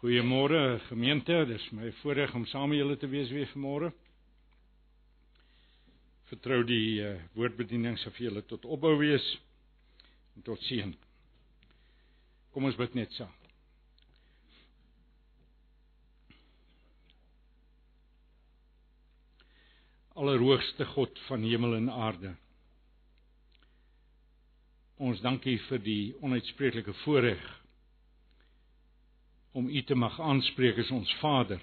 Goeiemôre gemeente, dis my voorreg om saam met julle te wees weer vanmôre. Vertrou die uh, woordbediening sal vir julle tot opbou wees en tot seën. Kom ons bid net saam. Allerhoogste God van hemel en aarde. Ons dankie vir die onuitspreeklike voorreg om U te mag aanspreek as ons Vader.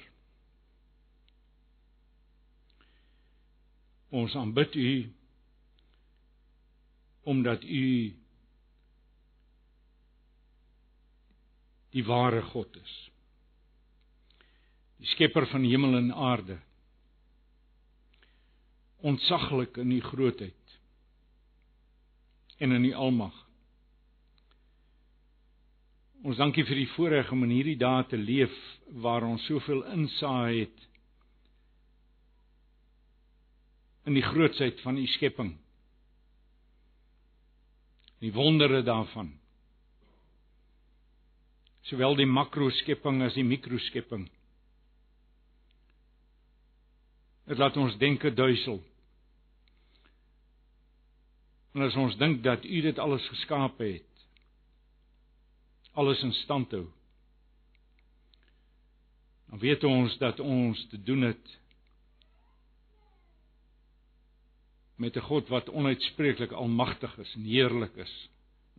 Ons aanbid U omdat U die ware God is. Die skepper van hemel en aarde. Ontsaglik in U grootheid en in U almag. Ons dankie vir die voorreg om in hierdie dae te leef waar ons soveel insaai het in die grootsheid van u skepping. Die wondere daarvan. Sowel die makroskepping as die mikroskepping. Dit laat ons denke duisel. En as ons dink dat u dit alles geskaap het, alles in stand hou. Dan weet ons dat ons te doen het met 'n God wat onuitspreeklik almagtig is en heerlik is,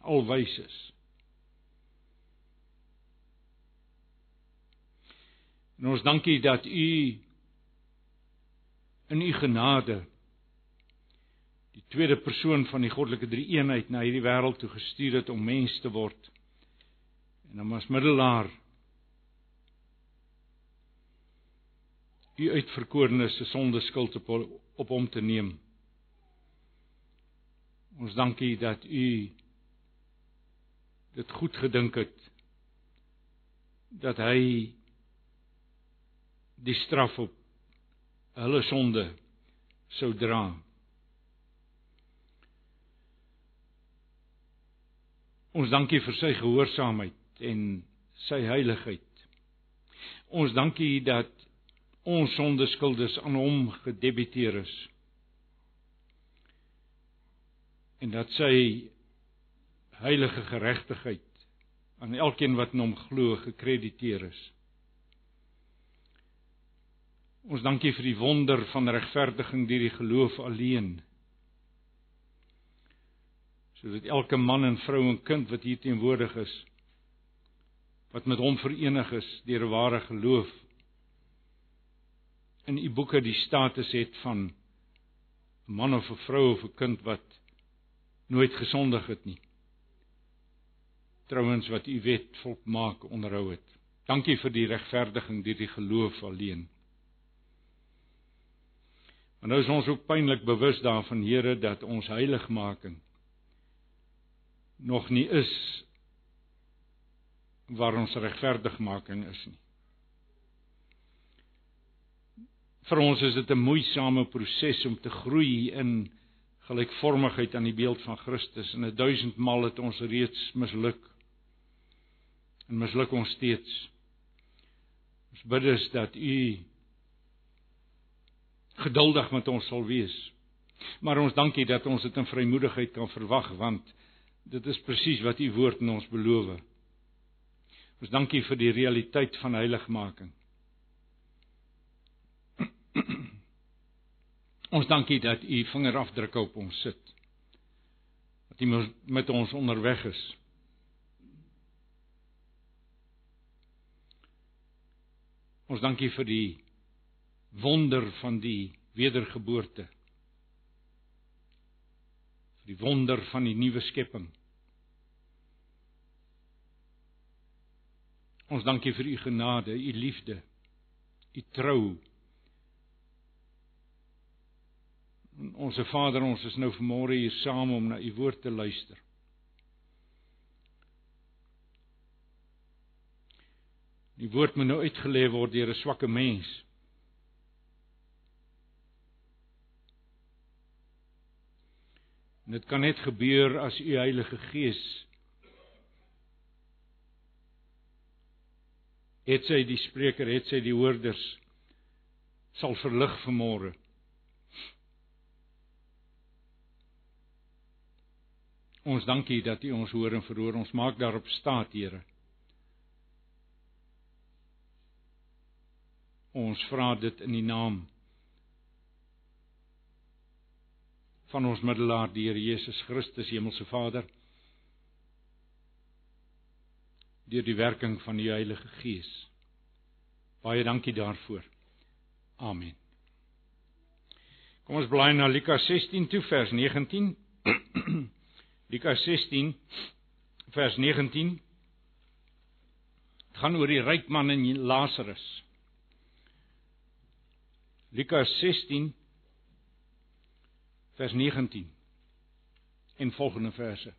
alwys is. En ons dankie dat u in u genade die tweede persoon van die goddelike drie-eenheid na hierdie wêreld toe gestuur het om mens te word en om as middelaar u uitverkorenes se sonde skuld op op hom te neem. Ons dankie dat u dit goed gedink het dat hy die straf op hulle sonde sou dra. Ons dankie vir sy gehoorsaamheid en sy heiligheid. Ons dankie dat ons sondeskuldes aan hom gedebiteer is. En dat sy heilige geregtigheid aan elkeen wat in hom glo gekrediteer is. Ons dankie vir die wonder van regverdiging deur die geloof alleen. Sodat elke man en vrou en kind wat hier teenwoordig is, wat met hom verenig is deur ware geloof in u boeke die status het van 'n man of 'n vrou of 'n kind wat nooit gesondig het nie. Trouwens wat u wet volmaak onderhou het. Dankie vir die regverdiging deur die geloof alleen. Maar nou is ons ook pynlik bewus daarvan Here dat ons heiligmaking nog nie is waar ons regverdigmaking is nie. Vir ons is dit 'n moeisame proses om te groei in gelykvormigheid aan die beeld van Christus en 'n duisend maal het ons reeds misluk. En misluk ons steeds. Ons bid dus dat U geduldig met ons sal wees. Maar ons dankie dat ons dit in vrymoedigheid kan verwag want dit is presies wat U woord in ons beloof. Ons dankie vir die realiteit van heiligmaking. Ons dankie dat u vingerafdrukke op ons sit. Dat u met ons onderweg is. Ons dankie vir die wonder van die wedergeboorte. Vir die wonder van die nuwe skepping. Ons dankie vir u genade, u liefde, u trou. Onse Vader, ons is nou vanmôre hier saam om na u woord te luister. Die woord moet nou uitgelê word deur 'n swakke mens. En dit kan net gebeur as u Heilige Gees het sy die spreker, het sy die hoorders sal verlig vanmôre. Ons dankie dat U ons hoor en verhoor. Ons maak daarop staat, Here. Ons vra dit in die naam van ons middelaar die Here Jesus Christus, Hemelse Vader. Deur die werking van die Heilige Gees. Baie dankie daarvoor. Amen. Kom ons blaai na Lukas 16 toe vers 19. Lukas 16 vers 19 gaan oor die ryk man en Lazarus. Lukas 16 vers 19 en volgende verse.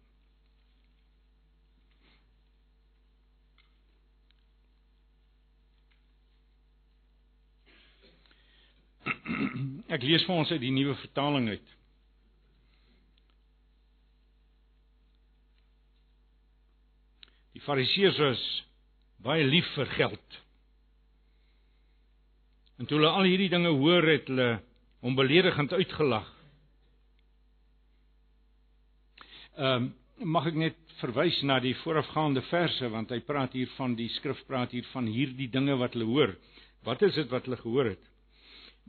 Ek lees vir ons uit die nuwe vertaling uit. Die Fariseërs was baie lief vir geld. En toe hulle al hierdie dinge hoor het hulle hom beledigend uitgelag. Ehm um, mag ek net verwys na die voorafgaande verse want hy praat hier van die skrif praat hier van hierdie dinge wat hulle hoor. Wat is dit wat hulle gehoor het?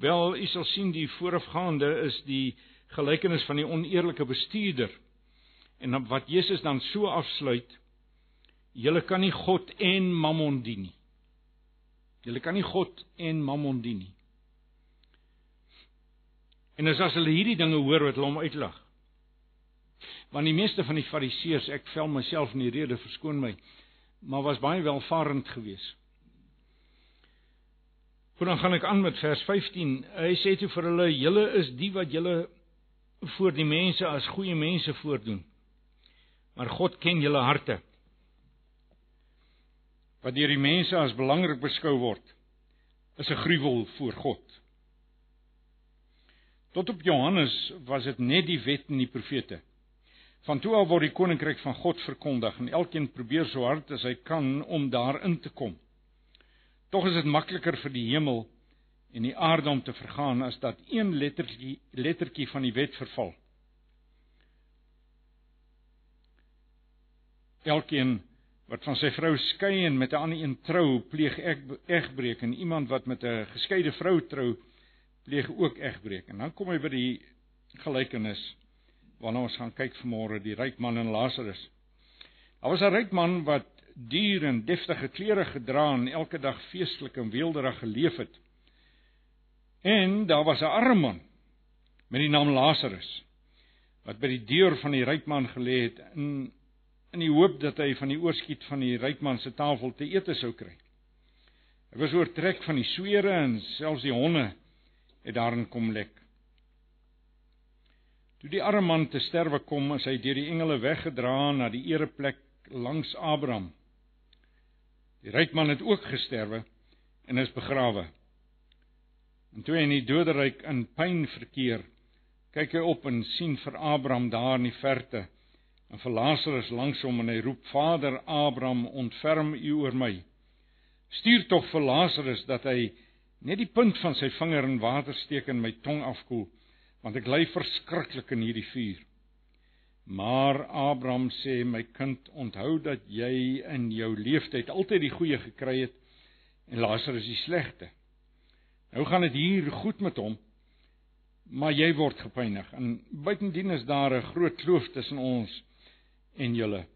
Wel, u sal sien die voorafgaande is die gelykenis van die oneerlike bestuurder. En wat Jesus dan so afsluit, julle kan nie God en Mammon dien nie. Julle kan nie God en Mammon dien nie. En as as hulle hierdie dinge hoor wat hulle hom uitlag. Want die meeste van die Fariseërs, ek vel myself in die rede verskoon my, maar was baie welvarend geweest. Goed, dan gaan ek aan met vers 15. Hy sê toe vir hulle: "Julle is die wat julle voor die mense as goeie mense voordoen. Maar God ken julle harte. Wat deur die mense as belangrik beskou word, is 'n gruwel voor God." Tot op Johannes was dit net die wet en die profete. Van toe af word die koninkryk van God verkondig en elkeen probeer so hard as hy kan om daarin te kom. Tog is dit makliker vir die hemel en die aarde om te vergaan as dat een lettertjie lettertjie van die wet verval. Elkeen wat van sy vrou skei en met 'n ander een trou, pleeg egbreek en iemand wat met 'n geskeide vrou trou, pleeg ook egbreek. En dan kom hy by die gelykenis waarna ons gaan kyk vanmôre, die ryk man en Lazarus. Daar was 'n ryk man wat duur en deftige klere gedra en elke dag feestelik en weelderig geleef het. En daar was 'n arme man met die naam Lazarus wat by die deur van die ryk man gelê het in in die hoop dat hy van die oorskiet van die ryk man se tafel te ete sou kry. Hy was oortrek van die swere en selfs die honde het daarin kom lek. Toe die arme man te sterwe kom, is hy deur die engele weggedra na die ereplek langs Abraham. Die ryk man het ook gesterwe en is begrawe. En toe hy in die doderyk in pyn verkeer, kyk hy op en sien vir Abraham daar in die verte en vir Lazarus langs hom en hy roep: "Vader Abraham, ontferm U oor my. Stuur tog vir Lazarus dat hy net die punt van sy vinger in water steek en my tong afkoel, want ek ly verskriklik in hierdie vuur." Maar Abraham sê my kind, onthou dat jy in jou lewenstyd altyd die goeie gekry het en Lazarus die slegte. Nou gaan dit hier goed met hom, maar jy word gepynig. En buitendien is daar 'n groot kloof tussen ons en julle.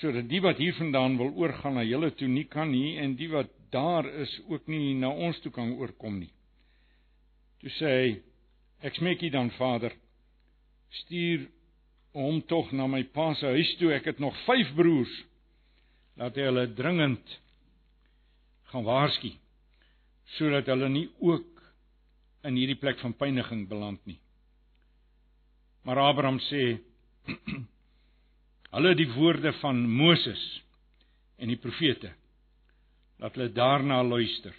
Sodat die wat hiervandaan wil oorgaan na julle toe nie kan nie en die wat daar is ook nie na ons toe kan oorkom nie. Toe sê hy: Ek smeek U dan Vader, stuur hom tog na my pa se huis toe. Ek het nog 5 broers. Laat hy hulle dringend gaan waarsku sodat hulle nie ook in hierdie plek van pyniging beland nie. Maar Abraham sê hulle die woorde van Moses en die profete laat hulle daarna luister.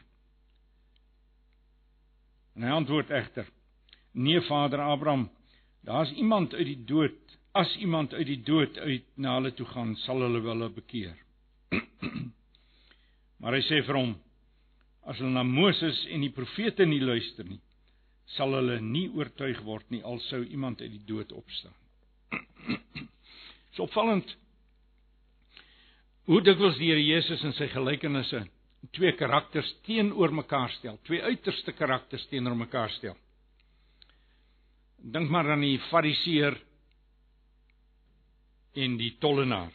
En hy antwoord egter: Nee Vader Abraham, daar's iemand uit die dood as iemand uit die dood uit na hulle toe gaan, sal hulle wel bekeer. Maar hy sê vir hom: As hulle na Moses en die profete nie luister nie, sal hulle nie oortuig word nie al sou iemand uit die dood opstaan. Dis opvallend hoe dikwels die Here Jesus in sy gelykenisse twee karakters teenoor mekaar stel, twee uiterste karakters teenoor mekaar stel. Dink maar aan die Fariseer en die tollenaar.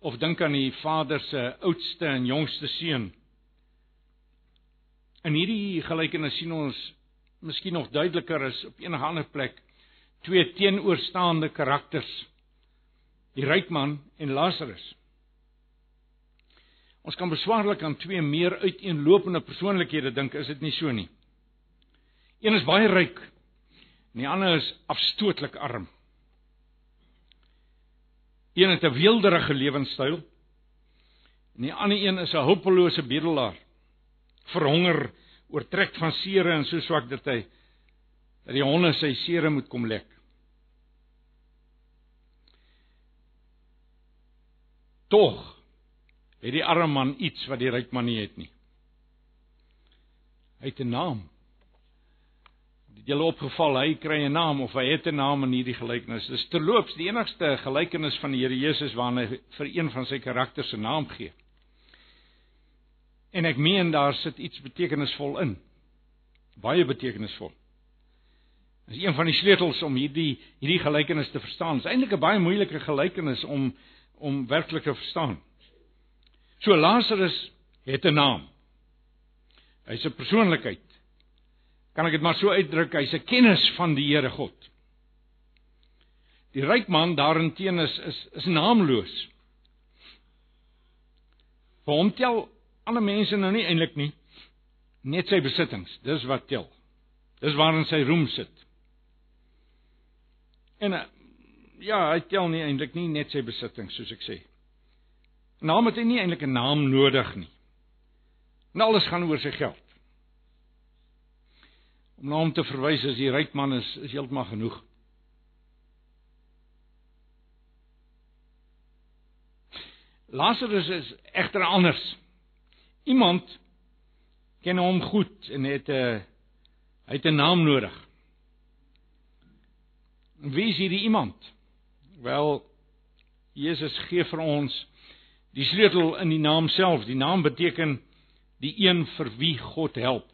Of dink aan die vader se oudste en jongste seun. In hierdie gelykenis sien ons miskien nog duideliker as op enige ander plek twee teenoorstaande karakters. Die ryk man en Lazarus. Ons kan beswaarlik aan twee meer uiteenlopende persoonlikhede dink, is dit nie so nie? Een is baie ryk en die ander is afstootlik arm. Een het 'n weelderige lewenstyl en die ander een is 'n hulpelose bedelaar. Verhonger, oortrek van sere en so swak dat hy dat die honde sy sere moet kom lek. Tog het die arme man iets wat die ryk man nie het nie. Hy het 'n naam het julle opgeval hy kry 'n naam of hy het 'n naam in hierdie gelykenis. Dis terloops die enigste gelykenis van die Here Jesus waarin hy vir een van sy karakters se naam gee. En ek meen daar sit iets betekenisvol in. Baie betekenisvol. Dis een van die sleutels om hierdie hierdie gelykenis te verstaan. Dit is eintlik 'n baie moeilike gelykenis om om werklik te verstaan. So Lazarus het 'n naam. Hy's 'n persoonlikheid kan ek dit maar so uitdruk, hy's 'n kennis van die Here God. Die ryk man daarenteen is is is naamloos. Vir hom tel alle mense nou nie eintlik nie net sy besittings. Dis wat tel. Dis waarin sy roem sit. En eh, ja, hy tel nie eintlik nie net sy besittings soos ek sê. Naam het hy nie eintlik 'n naam nodig nie. En alles gaan oor sy geld om na hom te verwys as die ryk man is is heeltemal genoeg. Lazarus is egter anders. Iemand ken hom goed en het 'n uh, hy het 'n naam nodig. Wie is hierdie iemand? Wel Jesus gee vir ons die sleutel in die naam self. Die naam beteken die een vir wie God help.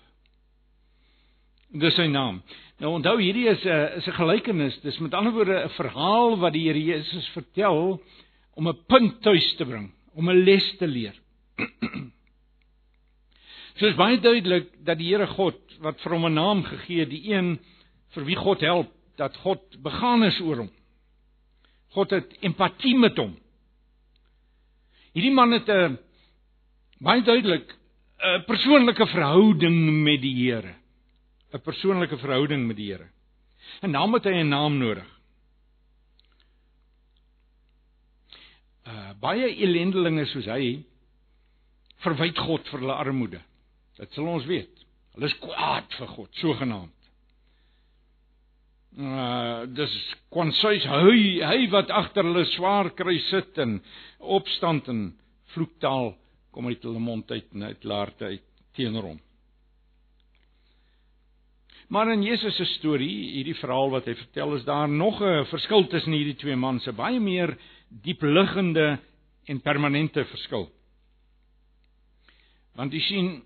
Dis sy naam. Nou onthou hierdie is 'n is 'n gelykenis. Dis met ander woorde 'n verhaal wat die Here Jesus vertel om 'n punt tuis te bring, om 'n les te leer. So is baie duidelik dat die Here God wat vir hom 'n naam gegee het, die een vir wie God help, dat God begaan is oor hom. God het empatie met hom. Hierdie man het 'n baie duidelik 'n persoonlike verhouding met die Here. 'n persoonlike verhouding met die Here. En dan het hy 'n naam nodig. Uh baie ellendelinge soos hy verwyd God vir hulle armoede. Dit sal ons weet. Hulle is kwaad vir God, sogenaamd. Uh dis kwansuis hy hy wat agter hulle swaar kry sit en opstand en vloektaal kom uit hulle mond uit en uit laarte uit teenoor hom. Maar in Jesus se storie, hierdie verhaal wat hy vertel, is daar nog 'n verskil tussen hierdie twee mans, 'n baie meer diepliggende en permanente verskil. Want jy sien,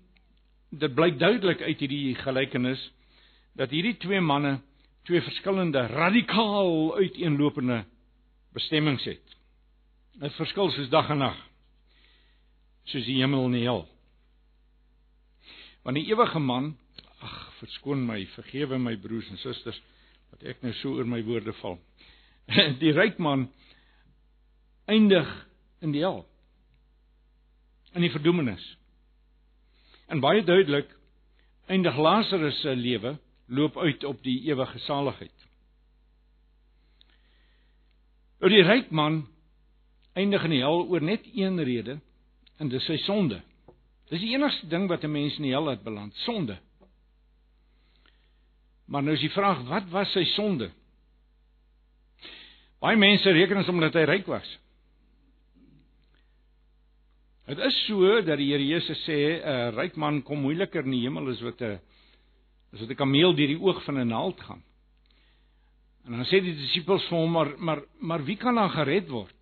dit blyk duidelik uit hierdie gelykenis dat hierdie twee manne twee verskillende, radikaal uiteenlopende bestemmings het. 'n Verskil soos dag en nag. Soos die hemel en die hel. Want die ewige man verskoon my, vergewe my broers en susters dat ek nou so oor my woorde val. Die ryk man eindig in die hel. In die verdoemenis. En baie duidelik eindig Lazarus se lewe loop uit op die ewige saligheid. Oor die ryk man eindig in die hel oor net een rede en dis sy sonde. Dis die enigste ding wat 'n mens in die hel laat beland, sonde. Maar nou is die vraag, wat was sy sonde? Baie mense reken as omdat hy ryk was. Dit is so dat die Here Jesus sê 'n ryk man kom moeiliker in die hemel as wat 'n as wat 'n kameel deur die oog van 'n naald gaan. En dan sê die disippels vir hom maar maar maar wie kan dan gered word?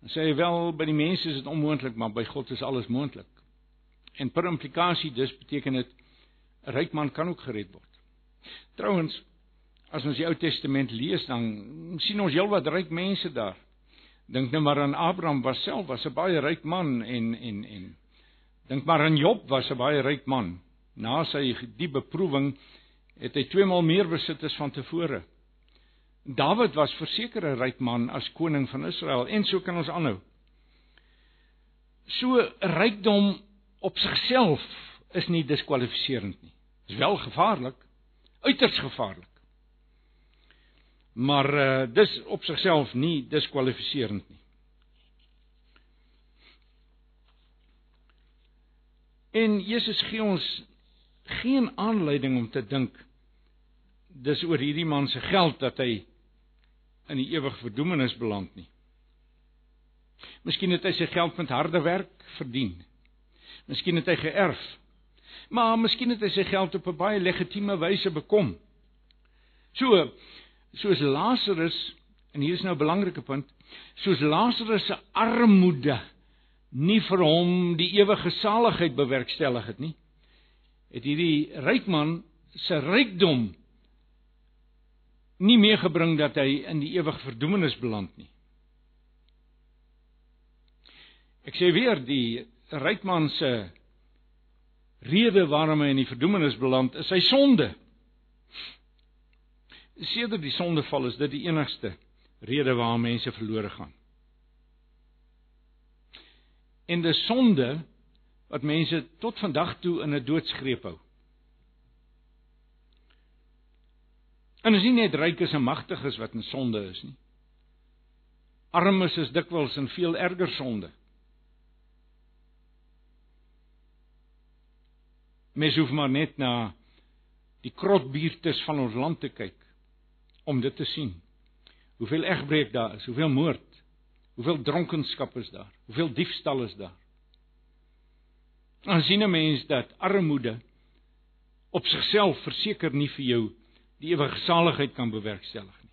Dan sê hy wel by die mense is dit onmoontlik, maar by God is alles moontlik. En per implikasie dus beteken dit 'n ryk man kan ook gered word. Trouwens, as ons die Ou Testament lees, dan sien ons heelwat ryk mense daar. Dink net maar aan Abraham was self was 'n baie ryk man en en en dink maar aan Job was 'n baie ryk man. Na sy die beproewing het hy twee maal meer besit as van tevore. Dawid was verseker 'n ryk man as koning van Israel en so kan ons aanhou. So rykdom op sigself is nie diskwalifiserend nie. Dit is wel gevaarlik, uiters gevaarlik. Maar uh dis op sigself nie diskwalifiserend nie. En Jesus gee ons geen aanleiding om te dink dis oor hierdie man se geld dat hy in die ewige verdoemenis beland nie. Miskien het hy sy geld met harde werk verdien. Miskien het hy geërf. Maar miskien het hy sy geld op 'n baie legitieme wyse bekom. So soos Lazarus en hier is nou 'n belangrike punt, soos Lazarus se armoede nie vir hom die ewige saligheid bewerkstellig het nie, het hierdie ryk man se rykdom nie meegebring dat hy in die ewige verdoemenis beland nie. Ek sê weer die ryk man se rede waarom hy in die verdoemenis beland is sy sonde. Sedert die sondeval is dit die enigste rede waarom mense verlore gaan. En die sonde wat mense tot vandag toe in 'n doodsgreep hou. En is nie net rykes en magtiges wat in sonde is nie. Armes is dikwels in veel erger sonde. Mens hoef maar net na die krotbuurtes van ons land te kyk om dit te sien. Hoeveel egbreek daar is, hoeveel moord, hoeveel dronkenskap is daar, hoeveel diefstal is daar. Dan sien 'n mens dat armoede op sigself verseker nie vir jou die ewige saligheid kan bewerkstellig nie.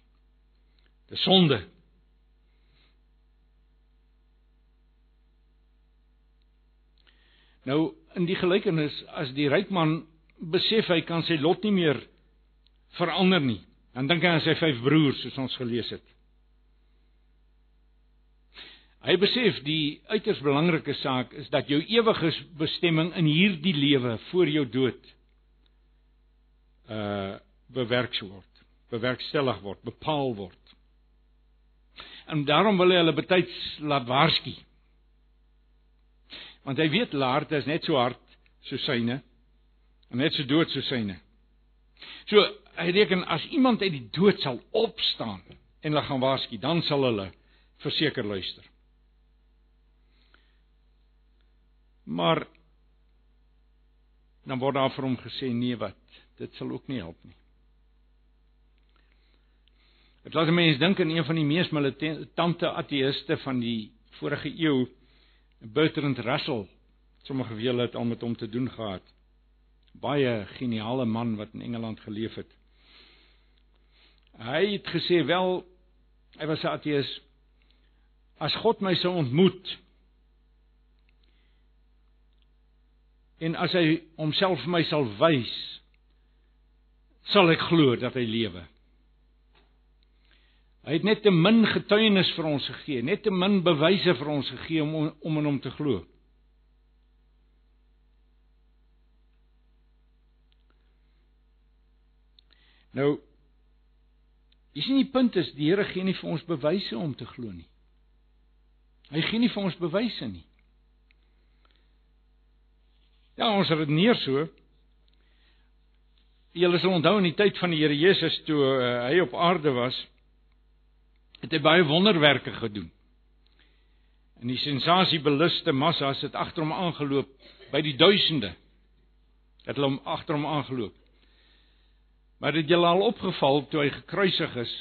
Dis sonde. Nou in die gelykenis as die ryk man besef hy kan sy lot nie meer verander nie, dan dink hy aan sy vyf broers soos ons gelees het. Hy besef die uiters belangrike saak is dat jou ewige bestemming in hierdie lewe voor jou dood uh bewerk word, bewerkstellig word, bepaal word. En daarom wil hy hulle betyds laat waarsku. Want hy weet laard is net so hard so syne en net so dood so syne. So hy reken as iemand uit die dood sal opstaan en hulle gaan waarsku, dan sal hulle verseker luister. Maar dan word daar vir hom gesê nee wat, dit sal ook nie help nie. Dit laat mense dink aan een van die mees militante ateïste van die vorige eeu, Bertrand Russell. Sommige van julle het al met hom te doen gehad. Baie geniale man wat in Engeland geleef het. Hy het gesê wel hy was 'n ateïs. As God my sou ontmoet en as hy homself vir my sal wys, sal ek glo dat hy lewe. Hy het net te min getuienis vir ons gegee, net te min bewyse vir ons gegee om om in hom te glo. Nou Dis nie die punt is die Here gee nie vir ons bewyse om te glo nie. Hy gee nie vir ons bewyse nie. Ja, ons redeneer so. Julle sal onthou in die tyd van die Here Jesus toe uh, hy op aarde was, het hy baie wonderwerke gedoen. En die sensasiebeluste massas het agter hom aangeloop by die duisende. Het hulle hom agter hom aangeloop. Maar dit julle al opgeval toe hy gekruisig is,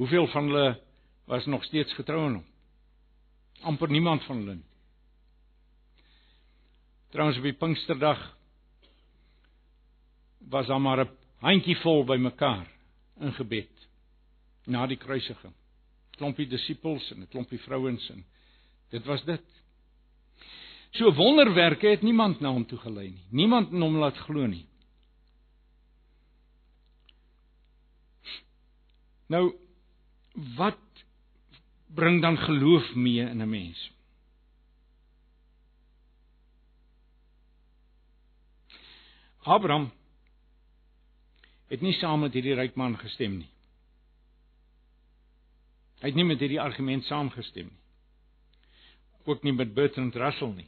hoeveel van hulle was nog steeds getrou aan hom? amper niemand van hulle. Trouens op die Pinksterdag was daar maar 'n handjievol bymekaar in gebed na die kruisiging. Klompie disippels en 'n klompie vrouens en dit was dit. So wonderwerke het niemand na hom toe gelei nie. Niemand het hom laat glo nie. Nou wat bring dan geloof mee in 'n mens? Abraham het nie saam met hierdie ryk man gestem nie. Hy het nie met hierdie argument saamgestem nie. Ook nie met Bertrand Russell nie.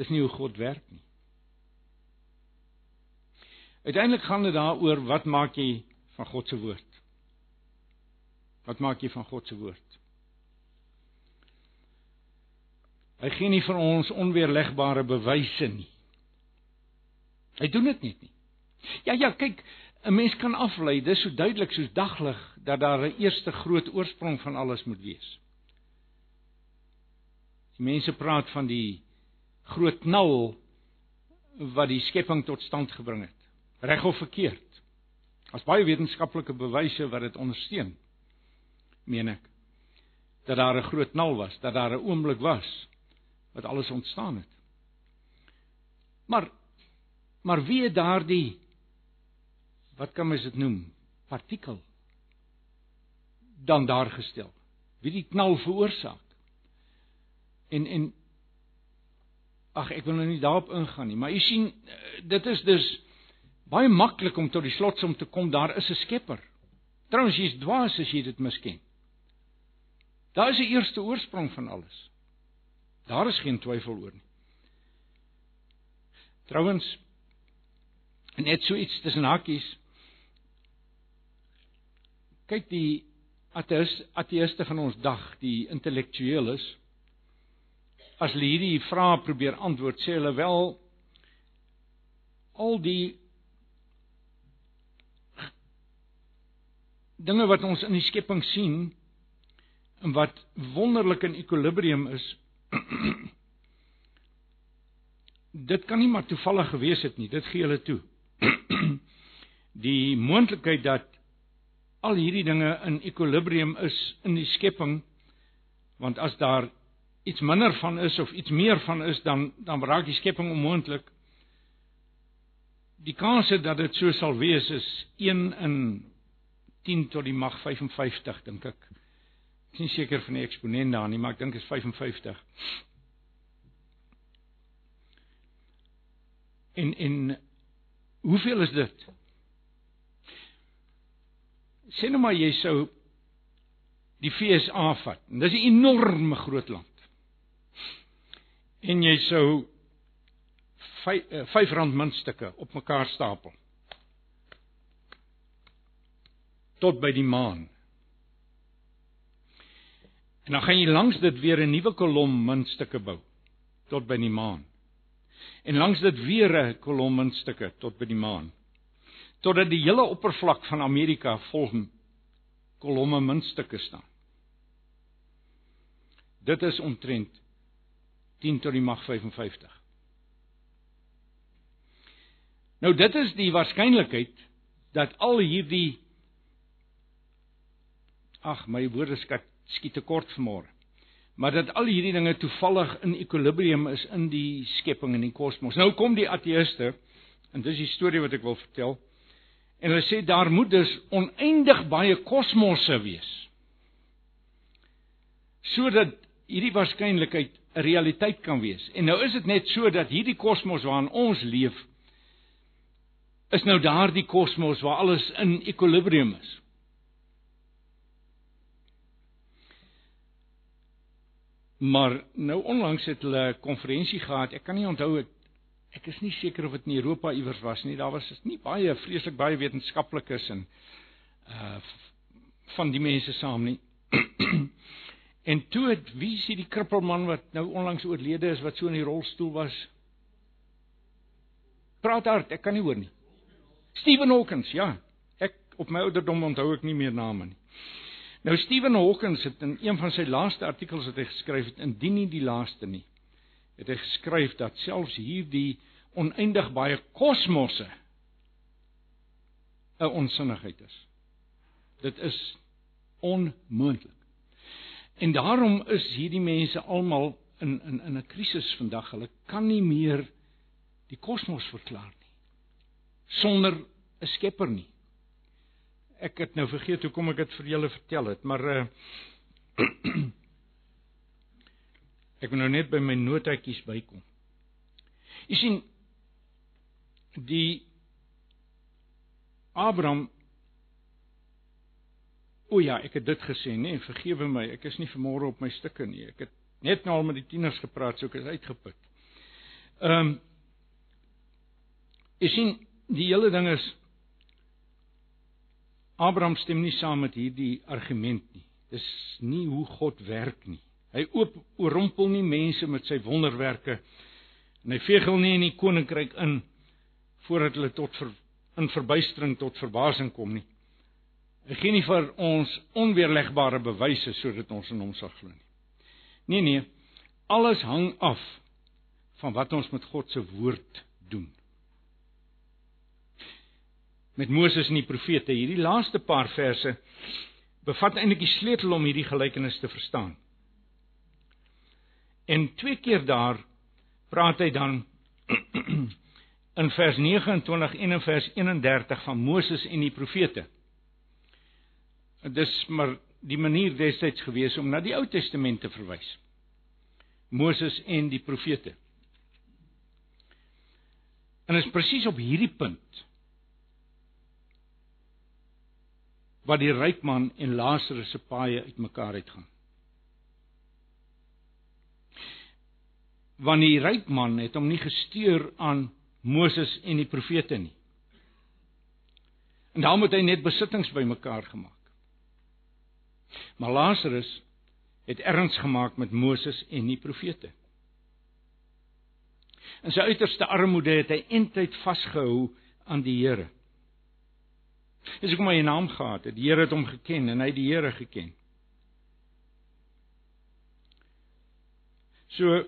Dis nie hoe God werk nie. Uiteindelik gaan dit daaroor wat maak jy van God se woord? Wat maak jy van God se woord? Hy gee nie vir ons onweerlegbare bewyse nie. Hy doen dit net nie. Ja ja, kyk, 'n mens kan aflei, dis so duidelik soos daglig dat daar 'n eerste groot oorsprong van alles moet wees. Die mense praat van die groot knal wat die skepping tot stand gebring het. Reg of verkeerd. As baie wetenskaplike bewyse wat dit ondersteun. Meen ek dat daar 'n groot knal was, dat daar 'n oomblik was wat alles ontstaan het. Maar maar wie het daardie wat kan mens dit noem? Partikel dan daar gestel. Wie die knal veroorsaak. En en ag ek wil nou nie daarop ingaan nie, maar u sien dit is dus baie maklik om tot die slotsom te kom daar is 'n skepper. Trouens jy's dwaas as jy dit misken. Daar is die eerste oorsprong van alles. Daar is geen twyfel oor nie. Trouwens net so iets tussen hakies. Kyk die ateïs ateïste van ons dag, die intellektueles as hulle hierdie vrae probeer antwoord, sê hulle wel al die dinge wat ons in die skepping sien en wat wonderlik in ekwilibrium is dit kan nie maar toevallig gewees het nie dit gee hulle toe. Die moontlikheid dat al hierdie dinge in ekwilibrium is in die skepping want as daar iets minder van is of iets meer van is dan dan raak die skepping onmoontlik. Die kans dat dit so sal wees is 1 in 10 tot die mag 55 dink ek. Ek is nie seker van die eksponent daar nie maar ek dink is 55 en en hoeveel is dit sê nou maar jy sou die FSA vat. En dis 'n enorme groot land. En jy sou 5 eh, rand muntstukke op mekaar stapel. Tot by die maan. En dan gaan jy langs dit weer 'n nuwe kolom muntstukke bou tot by die maan. En langs dit weer 'n kolom muntstukke tot by die maan totdat die hele oppervlak van Amerika vol kolomme muntstukke staan. Dit is omtrent 10 tot die mag 55. Nou dit is die waarskynlikheid dat al hierdie ag my woorde skiet te kort vanmôre. Maar dat al hierdie dinge toevallig in ekwilibrium is in die skepping en die kosmos. Nou kom die ateëste en dis die storie wat ek wil vertel. En hulle sê daar moet dus oneindig baie kosmosse wees. Sodat hierdie waarskynlikheid 'n realiteit kan wees. En nou is dit net so dat hierdie kosmos waarin ons leef is nou daardie kosmos waar alles in ekwilibrium is. Maar nou onlangs het hulle 'n konferensie gehad. Ek kan nie onthou ek ek is nie seker of dit in Europa iewers was nie. Daar was nie baie vreeslik baie wetenskaplikes en uh van die mense saam nie. en toe het wie sien die krippelman wat nou onlangs oorlede is wat so in die rolstoel was? Praat hard, ek kan nie hoor nie. Stephen Hawkins, ja. Ek op my ouderdom onthou ek nie meer name nie. Nou Stephen Hawkins het in een van sy laaste artikels wat hy geskryf het, indien nie die laaste nie, het hy geskryf dat selfs hierdie oneindig baie kosmosse 'n onsinnigheid is. Dit is onmoontlik. En daarom is hierdie mense almal in in in 'n krisis vandag. Hulle kan nie meer die kosmos verklaar nie sonder 'n skepper nie. Ek het nou vergeet hoekom ek dit vir julle vertel het, maar uh ek moet nou net by my notaatjies bykom. Jy sien die Abraham O ja, ek het dit gesê, nee, vergewe my, ek is nie vanmôre op my stukke nie. Ek het net nou al met die tieners gepraat, so ek is uitgeput. Ehm um, Jy sien, die hele ding is Abraham stem nie saam met hierdie argument nie. Dis nie hoe God werk nie. Hy oop oorrompel nie mense met sy wonderwerke en hy veegel nie in die koninkryk in voordat hulle tot ver, in verbuistering tot verbasing kom nie. Hy gee nie vir ons onweerlegbare bewyse sodat ons in hom sal glo nie. Nee nee, alles hang af van wat ons met God se woord doen met Moses en die profete. Hierdie laaste paar verse bevat eintlik die sleutel om hierdie gelykenis te verstaan. En twee keer daar praat hy dan in vers 29 en in vers 31 van Moses en die profete. Dis maar die manier destyds gewees om na die Ou Testament te verwys. Moses en die profete. En is presies op hierdie punt wat die ryk man en Lazarus se paaie uitmekaar uitgaan. Want die ryk man het hom nie gesteer aan Moses en die profete nie. En daarom het hy net besittings bymekaar gemaak. Maar Lazarus het erns gemaak met Moses en die profete. In sy uiterste armoede het hy eintlik vasgehou aan die Here. Dis hoekom hy 'n naam gehad het. Die Here het hom geken en hy het die Here geken. So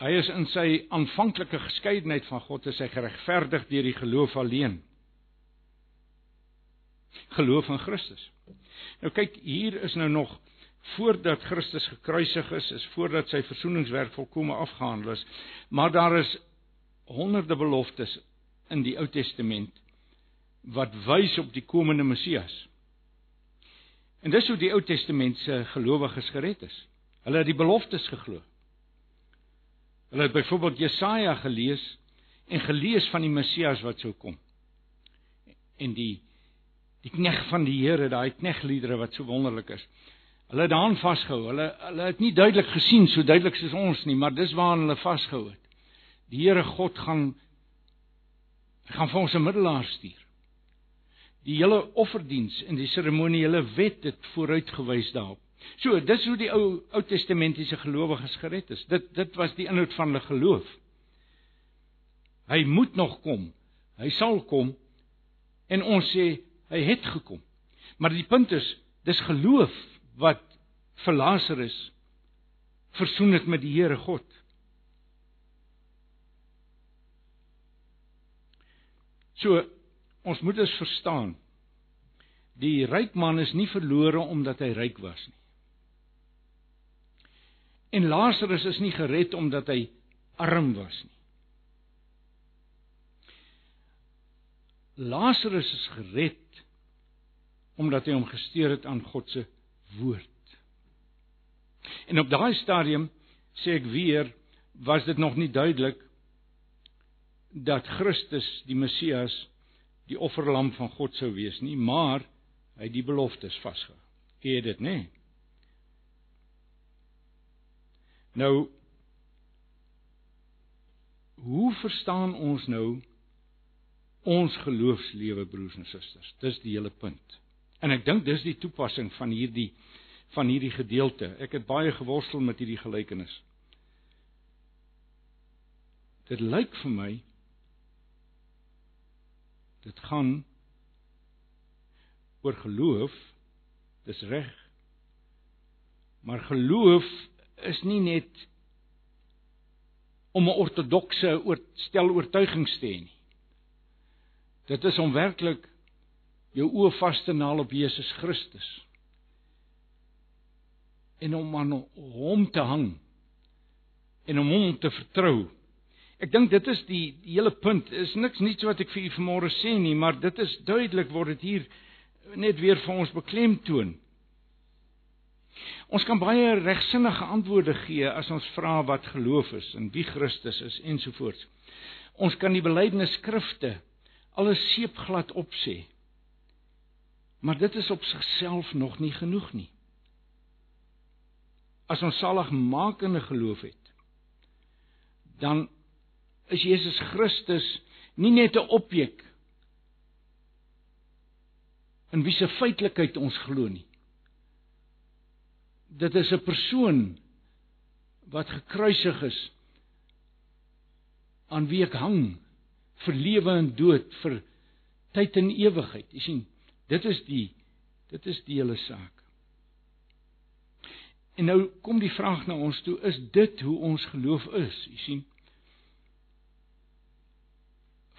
hy is in sy aanvanklike geskeidenheid van God is hy geregverdig deur die geloof alleen. Geloof in Christus. Nou kyk, hier is nou nog voordat Christus gekruisig is, is voordat sy versoeningswerk volkome afgehandel is, maar daar is honderde beloftes in die Ou Testament wat wys op die komende Messias. En dis hoe die Ou Testament se gelowiges gered is. Hulle het die beloftes geglo. Hulle het byvoorbeeld Jesaja gelees en gelees van die Messias wat sou kom. En die die knegg van die Here, daai knegliedere wat so wonderlik is. Hulle het daaraan vasgehou. Hulle hulle het nie duidelik gesien so duidelik soos ons nie, maar dis waaraan hulle vasgehou het. Die Here God gaan gaan vir ons 'n middelaar stuur die hele offerdiens en die seremoniele wet het vooruitgewys daarop. So, dis hoe die ou Ou Testamentiese gelowiges gered is. Dit dit was die inhoud van hulle geloof. Hy moet nog kom. Hy sal kom. En ons sê hy het gekom. Maar die punt is, dis geloof wat vir Lazarus versoen het met die Here God. So ons moet dus verstaan die ryk man is nie verlore omdat hy ryk was nie. En Lazarus is nie gered omdat hy arm was nie. Lazarus is gered omdat hy hom gesteer het aan God se woord. En op daai stadium sê ek weer was dit nog nie duidelik dat Christus die Messias die offerlam van God sou wees nie, maar hy het die beloftes vasgehou. Ken jy dit, nê? Nee? Nou hoe verstaan ons nou ons geloofslewe broers en susters? Dis die hele punt. En ek dink dis die toepassing van hierdie van hierdie gedeelte. Ek het baie geworstel met hierdie gelykenis. Dit lyk vir my Dit gaan oor geloof. Dis reg. Maar geloof is nie net om 'n ortodokse stel oortuigings te hê nie. Dit is om werklik jou oë vas te naal op Jesus Christus en om aan hom te hang en om hom te vertrou. Ek dink dit is die, die hele punt. Is niks niets wat ek vir u vanmôre sê nie, maar dit is duidelik word dit hier net weer vir ons beklemtoon. Ons kan baie regsinnige antwoorde gee as ons vra wat geloof is en wie Christus is ensovoorts. Ons kan die belydenis skrifte alles seepglad opsê. Maar dit is op sigself nog nie genoeg nie. As ons saligmakende geloof het, dan is Jesus Christus nie net 'n objek in wie se feitelikheid ons glo nie. Dit is 'n persoon wat gekruisig is aan wie ek hang vir lewe en dood vir tyd en ewigheid. Jy sien, dit is die dit is die hele saak. En nou kom die vraag na ons toe, is dit hoe ons geloof is? Jy sien,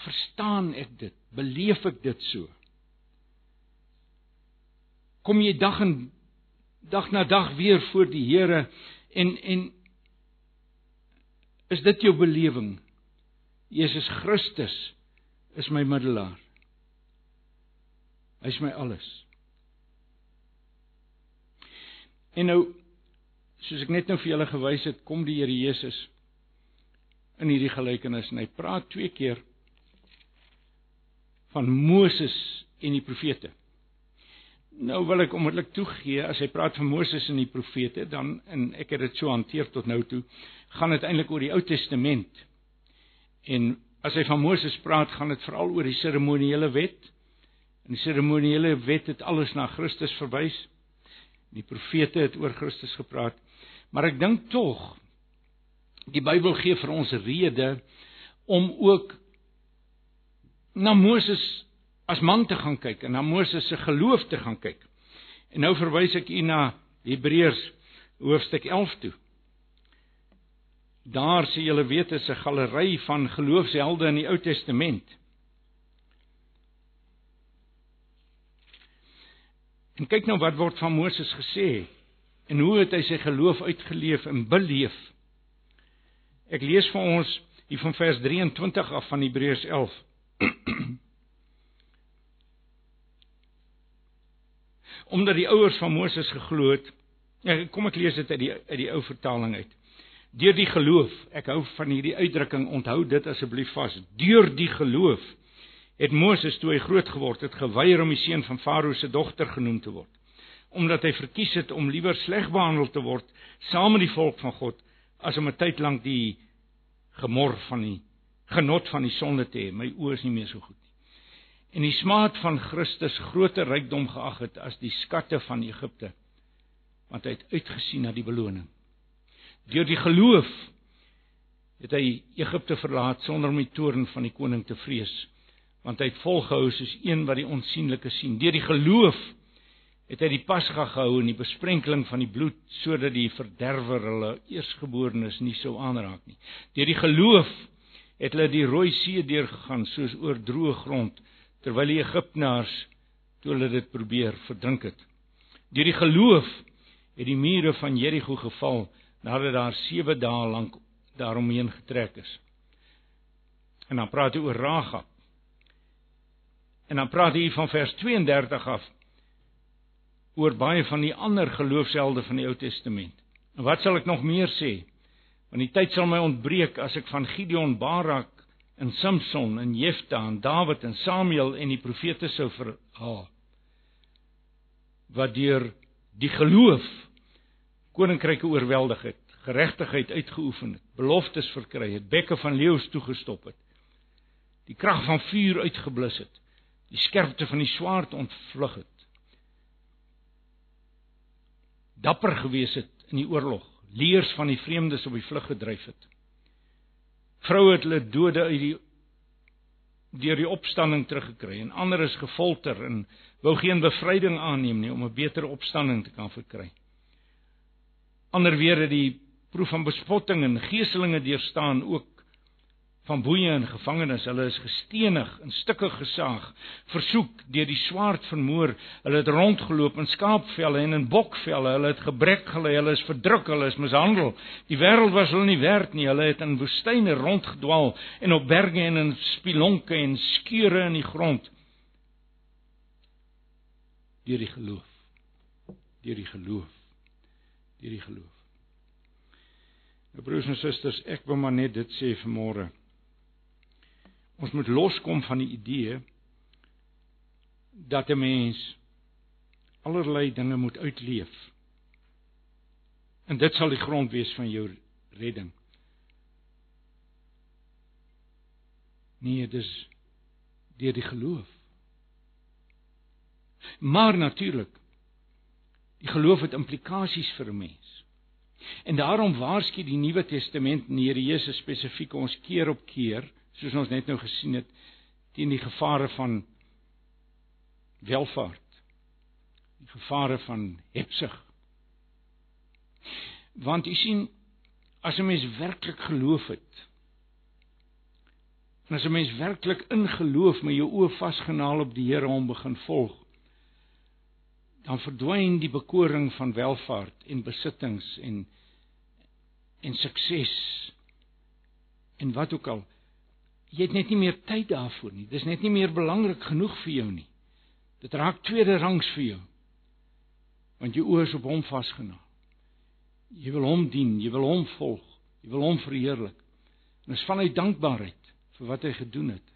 verstaan ek dit? Beleef ek dit so? Kom jy dag en dag na dag weer voor die Here en en is dit jou belewing? Jesus Christus is my middelaar. Hy's my alles. En nou soos ek net nou vir julle gewys het, kom die Here Jesus in hierdie gelykenis en hy praat twee keer van Moses en die profete. Nou wil ek onmiddellik toegee as hy praat van Moses en die profete, dan en ek het dit so hanteer tot nou toe, gaan dit eintlik oor die Ou Testament. En as hy van Moses praat, gaan dit veral oor die seremoniele wet. En die seremoniele wet het alles na Christus verwys. Die profete het oor Christus gepraat. Maar ek dink tog die Bybel gee vir ons rede om ook na Moses as man te gaan kyk en na Moses se geloof te gaan kyk. En nou verwys ek u na Hebreërs hoofstuk 11 toe. Daar sê julle weet is 'n galery van geloofshelde in die Ou Testament. En kyk nou wat word van Moses gesê en hoe het hy sy geloof uitgeleef en beleef. Ek lees vir ons hier van vers 23 af van Hebreërs 11. Omdat die ouers van Moses geglo het. Ja, kom ek lees dit uit die uit die ou vertaling uit. Deur die geloof, ek hou van hierdie uitdrukking, onthou dit asseblief vas. Deur die geloof het Moses toe hy groot geword het, geweier om die seun van Farao se dogter genoem te word, omdat hy verkies het om liewer sleg behandel te word saam met die volk van God as om 'n tyd lank die gemor van die genot van die sonde te hê. My oë is nie meer so goed nie. En die smaad van Christus groter rykdom geag het as die skatte van Egipte, want hy het uitgesien na die beloning. Deur die geloof het hy Egipte verlaat sonder om die toorn van die koning te vrees, want hy het volgehou soos een wat die onsigbare sien. Deur die geloof het hy die Pasga gehou en die besprenkeling van die bloed sodat die verderwer hulle eersgeborenes nie sou aanraak nie. Deur die geloof het hulle die Rooi See deurgegaan soos oor droë grond terwyl die Egiptenaars toe hulle dit probeer verdrink het. Deur die geloof het die mure van Jerigo geval nadat daar 7 dae lank daaromheen getrek is. En dan praat hy oor Rahab. En dan praat hy van vers 32 af oor baie van die ander geloofshelde van die Ou Testament. En wat sal ek nog meer sê? Want die tyd sal my ontbreek as ek van Gideon, Barak en Samson en Jefta en Dawid en Samuel en die profete sou verhaal. Wat deur die geloof koninkryke oorweldig het, geregtigheid uitgeoefen het, beloftes verkry het, bekke van leeu's toegestop het, die krag van vuur uitgeblus het, die skerpte van die swaard ontvlug het. Dapper gewees het in die oorlog, leers van die vreemdes op die vlug gedryf het. Vroue het hulle dode uit die deur die opstanding teruggekry en ander is gefolter en wou geen bevryding aanneem nie om 'n beter opstanding te kan verkry. Ander weer het die proef van bespotting en geeselinge deurstaan ook van boeie en gevangenes. Hulle is gestenig, in stukke gesaag, versoek, deur die swaard vermoor. Hulle het rondgeloop in skaapvelle en in bokvelle. Hulle het gebrek gelei, hulle is verdruk, hulle is mishandel. Die wêreld was hulle nie werd nie. Hulle het in woestyne rondgedwaal en op berge en in spilonke en skeure in die grond. Deur die geloof. Deur die geloof. Deur die geloof. Nou broers en susters, ek wil maar net dit sê vanmôre. Ons moet loskom van die idee dat 'n mens allerlei dinge moet uitleef. En dit sal die grond wees van jou redding. Nee, dis deur die geloof. Maar natuurlik die geloof het implikasies vir 'n mens. En daarom waarsku die Nuwe Testament en die Here Jesus spesifiek ons keer op keer soos ons net nou gesien het teen die gevare van welvaart die gevare van hebsug. Want u sien as 'n mens werklik geloof het en as 'n mens werklik in geloof met jou oë vasgenaal op die Here hom begin volg dan verdwyn die bekoring van welvaart en besittings en en sukses en wat ook al jy het net nie meer tyd daarvoor nie. Dis net nie meer belangrik genoeg vir jou nie. Dit raak tweede rangs vir jou. Want jou oë is op hom vasgenaal. Jy wil hom dien, jy wil hom volg, jy wil hom verheerlik. En dis vanuit dankbaarheid vir wat hy gedoen het.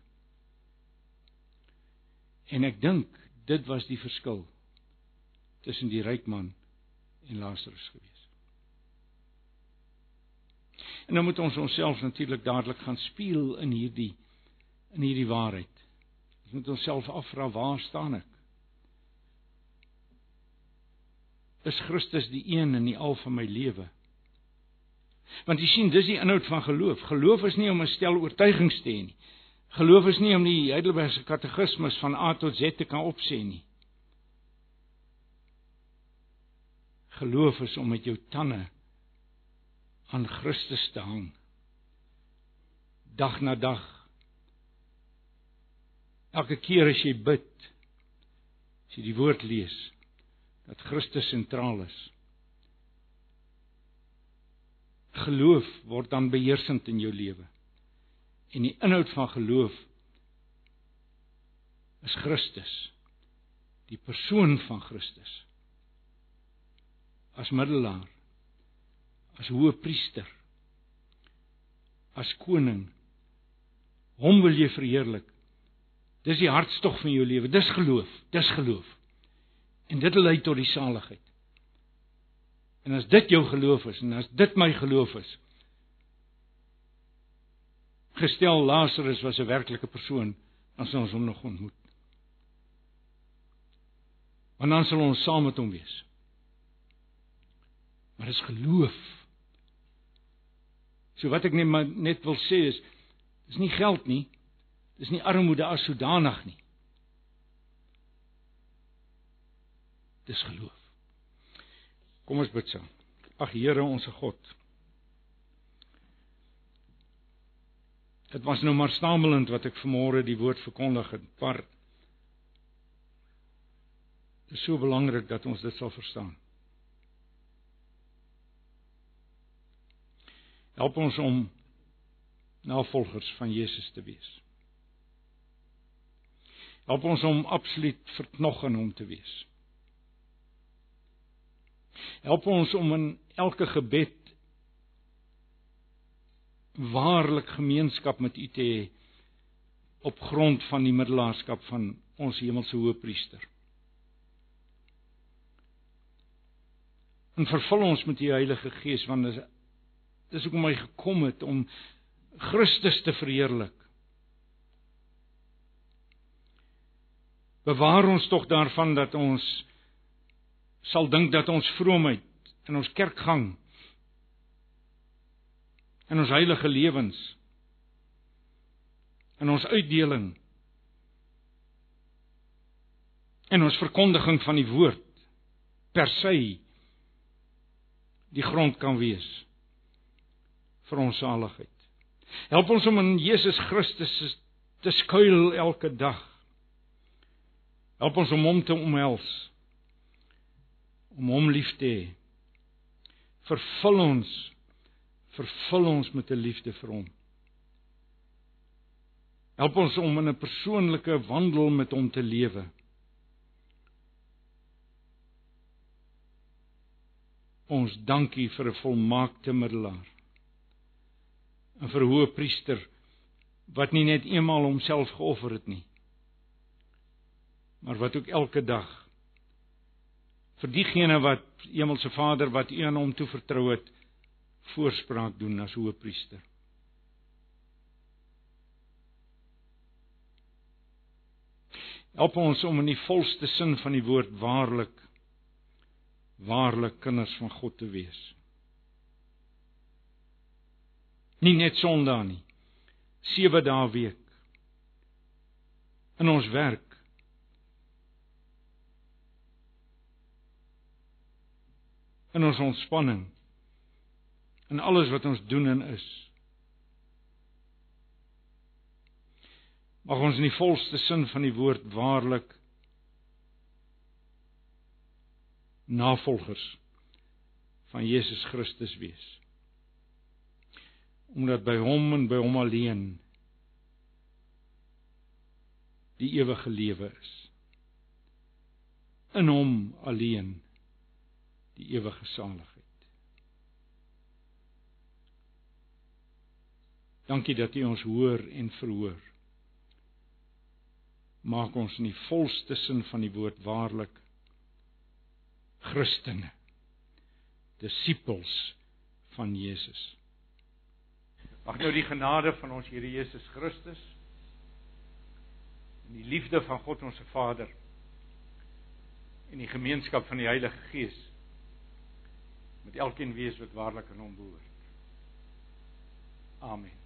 En ek dink dit was die verskil tussen die ryk man en Lazarus gewees. En dan moet ons onsself natuurlik dadelik gaan spieël in hierdie in hierdie waarheid. Ons moet onsself afvra waar staan ek? Is Christus die een en die al van my lewe? Want jy sien, dis die inhoud van geloof. Geloof is nie om 'n stel oortuigings te hê nie. Geloof is nie om die Heidelbergse katekismes van A tot Z te kan opsê nie. Geloof is om met jou tande aan Christus te hang. Dag na dag. Elke keer as jy bid, as jy die woord lees, dat Christus sentraal is. Geloof word dan beheersend in jou lewe. En die inhoud van geloof is Christus. Die persoon van Christus as middelaar as hoëpriester as koning hom wil jy verheerlik. Dis die hartstog van jou lewe. Dis geloof. Dis geloof. En dit lei tot die saligheid. En as dit jou geloof is en as dit my geloof is gestel Lazarus was 'n werklike persoon sal ons hom nog ontmoet. Want dan sal ons saam met hom wees. Maar dis geloof So wat ek net maar net wil sê is dis nie geld nie. Dis nie armoede as sodanig nie. Dis geloof. Kom ons bid saam. Ag Here onsse God. Dit was nou maar stamelend wat ek vanmôre die woord verkondig het, maar dit is so belangrik dat ons dit sal verstaan. Help ons om navolgers van Jesus te wees. Help ons om absoluut verknog in hom te wees. Help ons om in elke gebed waarlik gemeenskap met U te hê op grond van die middelaarskap van ons hemelse Hoëpriester. En vervul ons met U Heilige Gees want Dis hoekom hy gekom het om Christus te verheerlik. Bewaar ons tog daarvan dat ons sal dink dat ons vroomheid in ons kerkgang in ons heilige lewens in ons uitdeling en ons verkondiging van die woord per se die grond kan wees vir ons saligheid. Help ons om in Jesus Christus te skuil elke dag. Help ons om hom te omhels. Om hom lief te hê. Vervul ons vervul ons met 'n liefde vir hom. Help ons om in 'n persoonlike wandel met hom te lewe. Ons dankie vir 'n volmaakte middelaar. 'n verhoë priester wat nie net eenmaal homself geoffer het nie maar wat ook elke dag vir diegene wat Hemelse Vader wat U aan hom toe vertrou het voorspraak doen as hoëpriester. Help ons om in die volste sin van die woord waarlik waarlik kinders van God te wees. Nie net Sondag nie. 7 dae week. In ons werk. In ons ontspanning in alles wat ons doen en is. Mag ons in die volste sin van die woord waarlik navolgers van Jesus Christus wees. Omdat by hom en by hom alleen die ewige lewe is. In hom alleen die ewige saligheid. Dankie dat U ons hoor en verhoor. Maak ons in die volste sin van die woord waarlik Christene, disippels van Jesus. Mag nou die genade van ons Here Jesus Christus en die liefde van God ons Vader en die gemeenskap van die Heilige Gees met elkeen wees wat waarlik aan hom behoort. Amen.